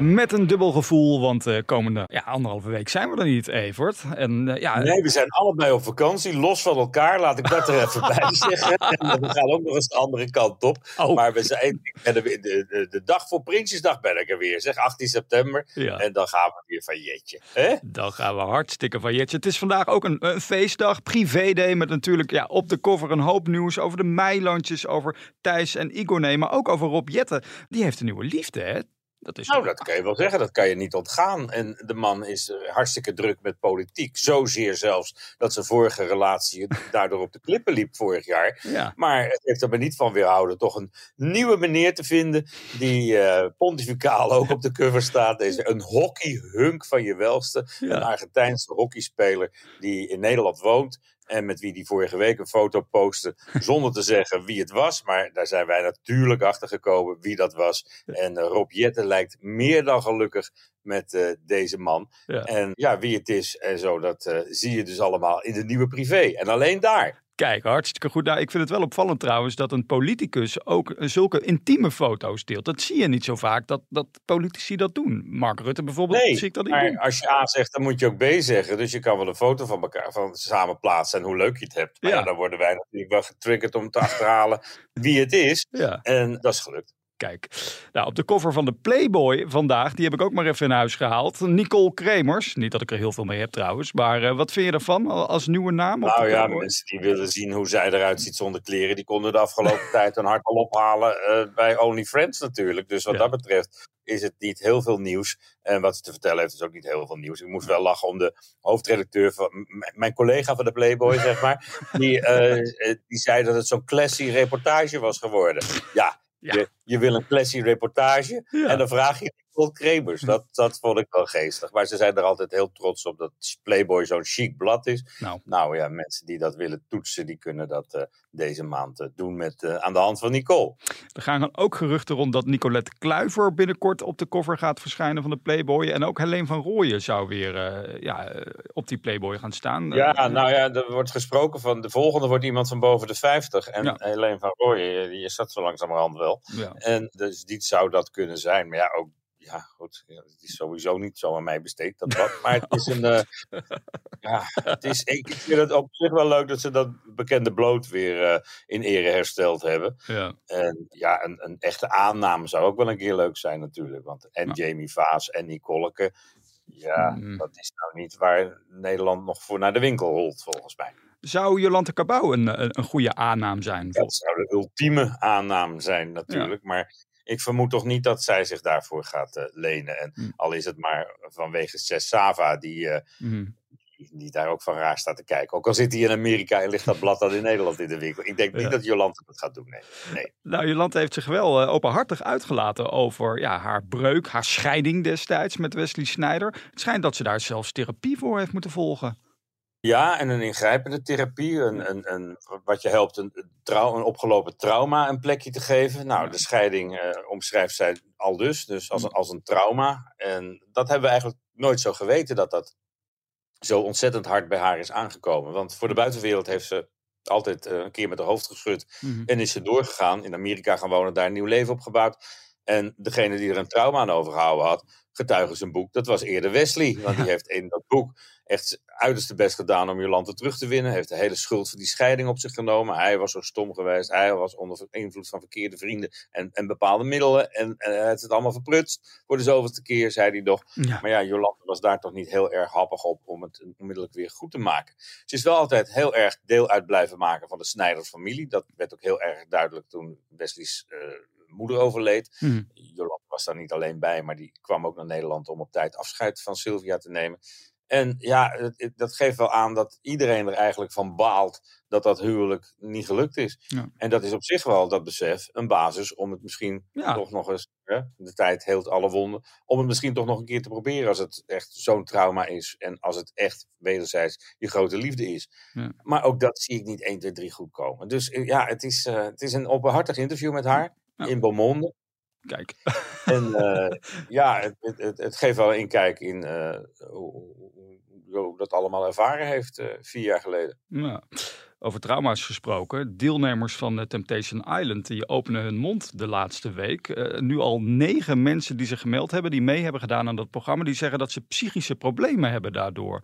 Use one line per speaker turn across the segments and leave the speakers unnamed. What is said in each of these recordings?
Met een dubbel gevoel, want uh, komende ja, anderhalve week zijn we er niet, Evert. En, uh, ja,
nee, we zijn allebei op vakantie, los van elkaar. Laat ik dat er even bij zeggen. En we gaan ook nog eens de andere kant op.
Oh.
Maar we zijn, de, de, de, de, dag voor Prinsjesdag ben ik er weer, zeg 18 september.
Ja.
En dan gaan we weer van Jetje. Hè?
Dan gaan we hartstikke van Jetje. Het is vandaag ook een, een feestdag, privé-day, met natuurlijk ja, op de cover een hoop nieuws over de meilandjes, over Thijs en Igor, maar ook over Rob Jetten. Die heeft een nieuwe liefde, hè? Dat is
Nou, dat kan je wel zeggen. Dat kan je niet ontgaan. En de man is eh, hartstikke druk met politiek. Zozeer zelfs dat zijn vorige relatie daardoor op de klippen liep vorig jaar.
Ja.
Maar het heeft er maar niet van weerhouden toch een nieuwe meneer te vinden. Die eh, pontificaal ook op de cover staat. Deze, een hockeyhunk van je welste.
Ja.
Een Argentijnse hockeyspeler die in Nederland woont. En met wie die vorige week een foto postte. Zonder te zeggen wie het was. Maar daar zijn wij natuurlijk achter gekomen wie dat was. En eh, Rob Jetten lijkt meer dan gelukkig met eh, deze man.
Ja.
En ja, wie het is en zo, dat eh, zie je dus allemaal in de nieuwe privé. En alleen daar.
Kijk, hartstikke goed. Nou, ik vind het wel opvallend trouwens dat een politicus ook zulke intieme foto's deelt. Dat zie je niet zo vaak, dat, dat politici dat doen. Mark Rutte bijvoorbeeld,
Nee,
zie ik dat niet
maar
doen.
als je A zegt, dan moet je ook B zeggen. Dus je kan wel een foto van elkaar van samen plaatsen en hoe leuk je het hebt. Maar
Ja.
ja, dan worden wij natuurlijk wel getriggerd om te achterhalen wie het is.
Ja.
En dat is gelukt.
Kijk, nou, op de cover van de Playboy vandaag, die heb ik ook maar even in huis gehaald. Nicole Kremers. Niet dat ik er heel veel mee heb trouwens, maar eh, wat vind je ervan als nieuwe naam? Op
Nou ja,
Playboy?
mensen die willen zien hoe zij eruit ziet zonder kleren, die konden de afgelopen tijd een hart al ophalen eh, bij OnlyFriends natuurlijk. Dus wat
Ja.
dat betreft is het niet heel veel nieuws. En wat ze te vertellen heeft is ook niet heel veel nieuws. Ik moest wel lachen om de hoofdredacteur van mijn collega van de Playboy, zeg maar. Die, eh, die zei dat het zo'n classy reportage was geworden. Ja,
Ja.
Je, je wil een classy reportage
Ja.
en dan vraag je Nicole Kremers. Dat, dat vond ik wel geestig. Maar ze zijn er altijd heel trots op dat Playboy zo'n chic blad is.
Nou,
Nou ja, mensen die dat willen toetsen, die kunnen dat eh, deze maand eh, doen met, eh, aan de hand van Nicole.
er gaan dan ook geruchten rond dat Nicolette Kluiver binnenkort op de cover gaat verschijnen van de Playboy. En ook Helene van Rooyen zou weer ja, op die Playboy gaan staan.
Ja, nou ja, er wordt gesproken van de volgende wordt iemand van boven de 50. En
Ja.
Helene van Rooyen, die is dat zo langzamerhand wel.
ja.
En dus die zou dat kunnen zijn. Maar ja, ook, ja goed, ja, het is sowieso niet zo aan mij besteed, dat wat. Maar het is een, eh, ja, het is, ik vind het op zich wel leuk dat ze dat bekende bloot weer eh, in ere hersteld hebben.
ja.
En ja, een, een echte aanname zou ook wel een keer leuk zijn natuurlijk. Want en
Ja.
Jamie Vaas en Nicoleke, ja,
Mm.
dat is nou niet waar Nederland nog voor naar de winkel holt, volgens mij.
Zou Jolante Cabau een, een, een goede aannaam zijn?
Dat zou de ultieme aanname zijn natuurlijk. Maar ik vermoed toch niet dat zij zich daarvoor gaat eh, lenen. En
Mm.
al is het maar vanwege Cess Sava, die, eh,
Mhm.
die, die daar ook van raar staat te kijken. Ook al zit hij in Amerika en ligt dat blad dan in Nederland in de winkel. Ik denk niet dat Jolante dat gaat doen, nee. nee.
Nou, Jolante heeft zich wel eh, openhartig uitgelaten over ja, haar breuk, haar scheiding destijds met Wesley Snijder. Het schijnt dat ze daar zelfs therapie voor heeft moeten volgen.
Ja, en een ingrijpende therapie, een, een, een, wat je helpt een, een opgelopen trauma een plekje te geven. Nou, de scheiding eh, omschrijft zij al dus, dus als een, als een trauma. En dat hebben we eigenlijk nooit zo geweten, dat dat zo ontzettend hard bij haar is aangekomen. Want voor de buitenwereld heeft ze altijd eh, een keer met haar hoofd geschud
Mhm.
en is ze doorgegaan, in Amerika gaan wonen, daar een nieuw leven opgebouwd. En degene die er een trauma aan overgehouden had, getuige zijn boek, dat was eerder Wesley. Want die heeft in dat boek echt zijn uiterste best gedaan om Jolante terug te winnen. Heeft de hele schuld voor die scheiding op zich genomen. Hij was zo stom geweest. Hij was onder invloed van verkeerde vrienden en, en bepaalde middelen. En, en hij heeft het allemaal verprutst. Voor de zoveelste keer, zei hij nog.
Ja.
Maar ja, Jolante was daar toch niet heel erg happig op om het onmiddellijk weer goed te maken. Ze is wel altijd heel erg deel uit blijven maken van de Snijdersfamilie. Dat werd ook heel erg duidelijk toen Wesley's eh, moeder overleed. Jolante was daar niet alleen bij, maar die kwam ook naar Nederland om op tijd afscheid van Sylvia te nemen. En ja, dat geeft wel aan dat iedereen er eigenlijk van baalt dat dat huwelijk niet gelukt is.
Ja.
En dat is op zich wel, dat besef, een basis om het misschien
Ja.
toch nog eens, hè, de tijd heelt alle wonden, om het misschien toch nog een keer te proberen als het echt zo'n trauma is en als het echt wederzijds je grote liefde is.
Ja.
Maar ook dat zie ik niet 1, 2, 3 goed komen. Dus eh, ja, het is, eh, het is een openhartig interview met haar in Beaumonde.
Kijk.
En eh, ja, het, het, het, geeft wel een inkijk in eh, hoe, dat allemaal ervaren heeft eh, vier jaar geleden.
Ja. Over trauma's gesproken. Deelnemers van de Temptation Island die openen hun mond de laatste week. Eh, nu al negen mensen die zich gemeld hebben, die mee hebben gedaan aan dat programma, die zeggen dat ze psychische problemen hebben daardoor.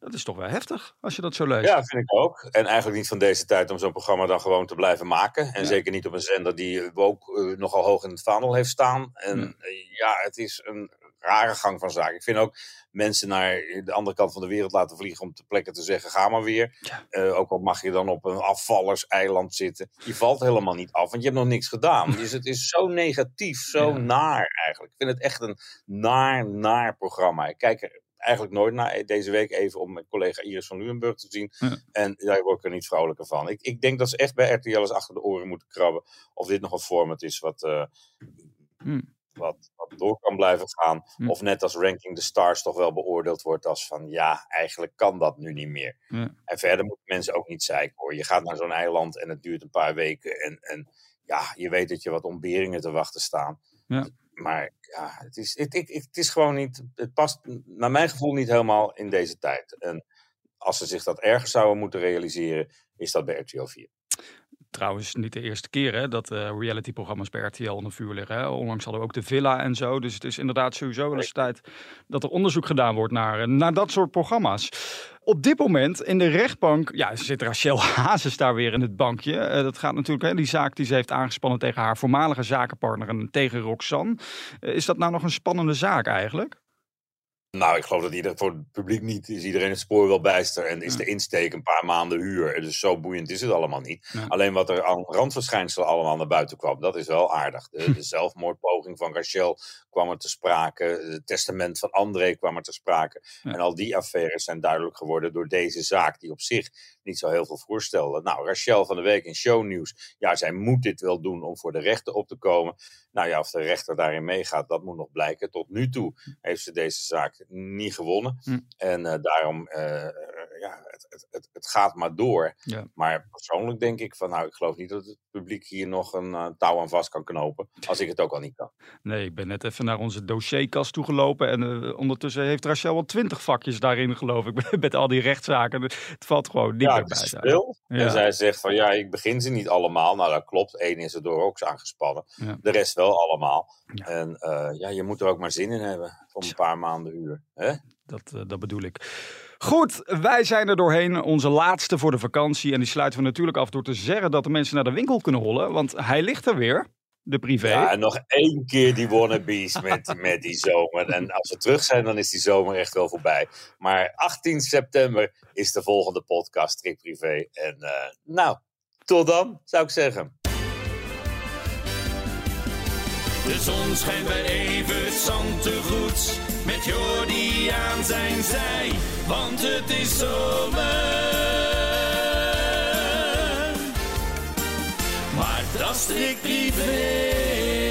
Dat is toch wel heftig als je dat zo leest.
Ja, vind ik ook. En eigenlijk niet van deze tijd om zo'n programma dan gewoon te blijven maken. En
Ja.
zeker niet op een zender die ook eh, nogal hoog in het vaandel heeft staan. En
Ja.
eh, ja, het is een rare gang van zaken. Ik vind ook mensen naar de andere kant van de wereld laten vliegen om te plekken te zeggen, ga maar weer.
Ja.
Eh, ook al mag je dan op een afvallerseiland zitten. Je valt helemaal niet af, want je hebt nog niks gedaan. Dus het is zo negatief, zo
Ja.
naar eigenlijk. Ik vind het echt een naar, naar programma. Ik kijk er eigenlijk nooit naar. Deze week even om mijn collega Iris van Luenburg te zien.
Ja.
En daar word ik er niet vrolijker van. Ik, ik denk dat ze echt bij RTL eens achter de oren moeten krabben. Of dit nog een format is wat, eh,
Hmm.
Wat, wat door kan blijven gaan.
Hm.
Of net als Ranking the Stars toch wel beoordeeld wordt als van ja, eigenlijk kan dat nu niet meer. En verder moeten mensen ook niet zeiken hoor. Je gaat naar zo'n eiland en het duurt een paar weken. En, en ja, je weet dat je wat ontberingen te wachten staan.
Ja.
Maar ja, het is, het, ik- ik- het is gewoon niet. Het past naar mijn gevoel niet helemaal in deze tijd. En als ze zich dat ergens zouden moeten realiseren, is dat bij RTL 4.
Trouwens, niet de eerste keer hè, dat eh realityprogramma's bij RTL onder vuur liggen. Hè. Onlangs hadden we ook de Villa en zo. Dus het is inderdaad sowieso wel eens tijd dat er onderzoek gedaan wordt naar, eh, naar dat soort programma's. Op dit moment in de rechtbank, ja, zit Rachel Hazes daar weer in het bankje. Eh, dat gaat natuurlijk, hè, die zaak die ze heeft aangespannen tegen haar voormalige zakenpartner en tegen Roxanne. Is dat nou nog een spannende zaak eigenlijk?
Nou, ik geloof dat ieder, voor het publiek niet is iedereen het spoor wel bijster. En is
Ja.
de insteek een paar maanden huur. Dus zo boeiend is het allemaal niet.
Ja.
Alleen wat er aan randverschijnselen allemaal naar buiten kwam, dat is wel aardig. De, de zelfmoordpoging van Rachel kwam er te sprake. Het testament van André kwam er te sprake.
Ja.
En al die affaires zijn duidelijk geworden door deze zaak, die op zich niet zo heel veel voorstelde. Nou, Rachel van de Week in shownieuws. Ja, zij moet dit wel doen om voor de rechter op te komen. Nou ja, of de rechter daarin meegaat, dat moet nog blijken. Tot nu toe heeft ze deze zaak niet gewonnen.
Hm.
En eh, daarom, eh, ja, het, het, het, het gaat maar door.
Ja.
Maar persoonlijk denk ik van, nou, ik geloof niet dat het publiek hier nog een eh, touw aan vast kan knopen. Als ik het ook al niet kan.
Nee, ik ben net even naar onze dossierkast toegelopen. En eh, ondertussen heeft Rachel wel twintig vakjes daarin, geloof ik. Met al die rechtszaken. Het valt gewoon niet
Ja,
meer
het is
bij.
veel.
Ja.
En zij zegt van, ja, ik begin ze niet allemaal. Nou, dat klopt. Eén is er door ook aangespannen.
Ja.
De rest wel allemaal.
Ja.
En eh, ja, je moet er ook maar zin in hebben. Om een paar maanden huur. Hè?
Dat, eh, dat bedoel ik. Goed, wij zijn er doorheen. Onze laatste voor de vakantie. En die sluiten we natuurlijk af door te zeggen dat de mensen naar de winkel kunnen hollen. Want hij ligt er weer. De privé.
Ja, en nog één keer die wannabes met, met die zomer. En als we terug zijn, dan is die zomer echt wel voorbij. Maar 18 september is de volgende podcast, Trick Privé. En eh, nou, tot dan, zou ik zeggen.
De zon schijnt bij Evert Zantegoed. Met Jordi aan zijn zij, want het is zomer. Maar dat strikt privé.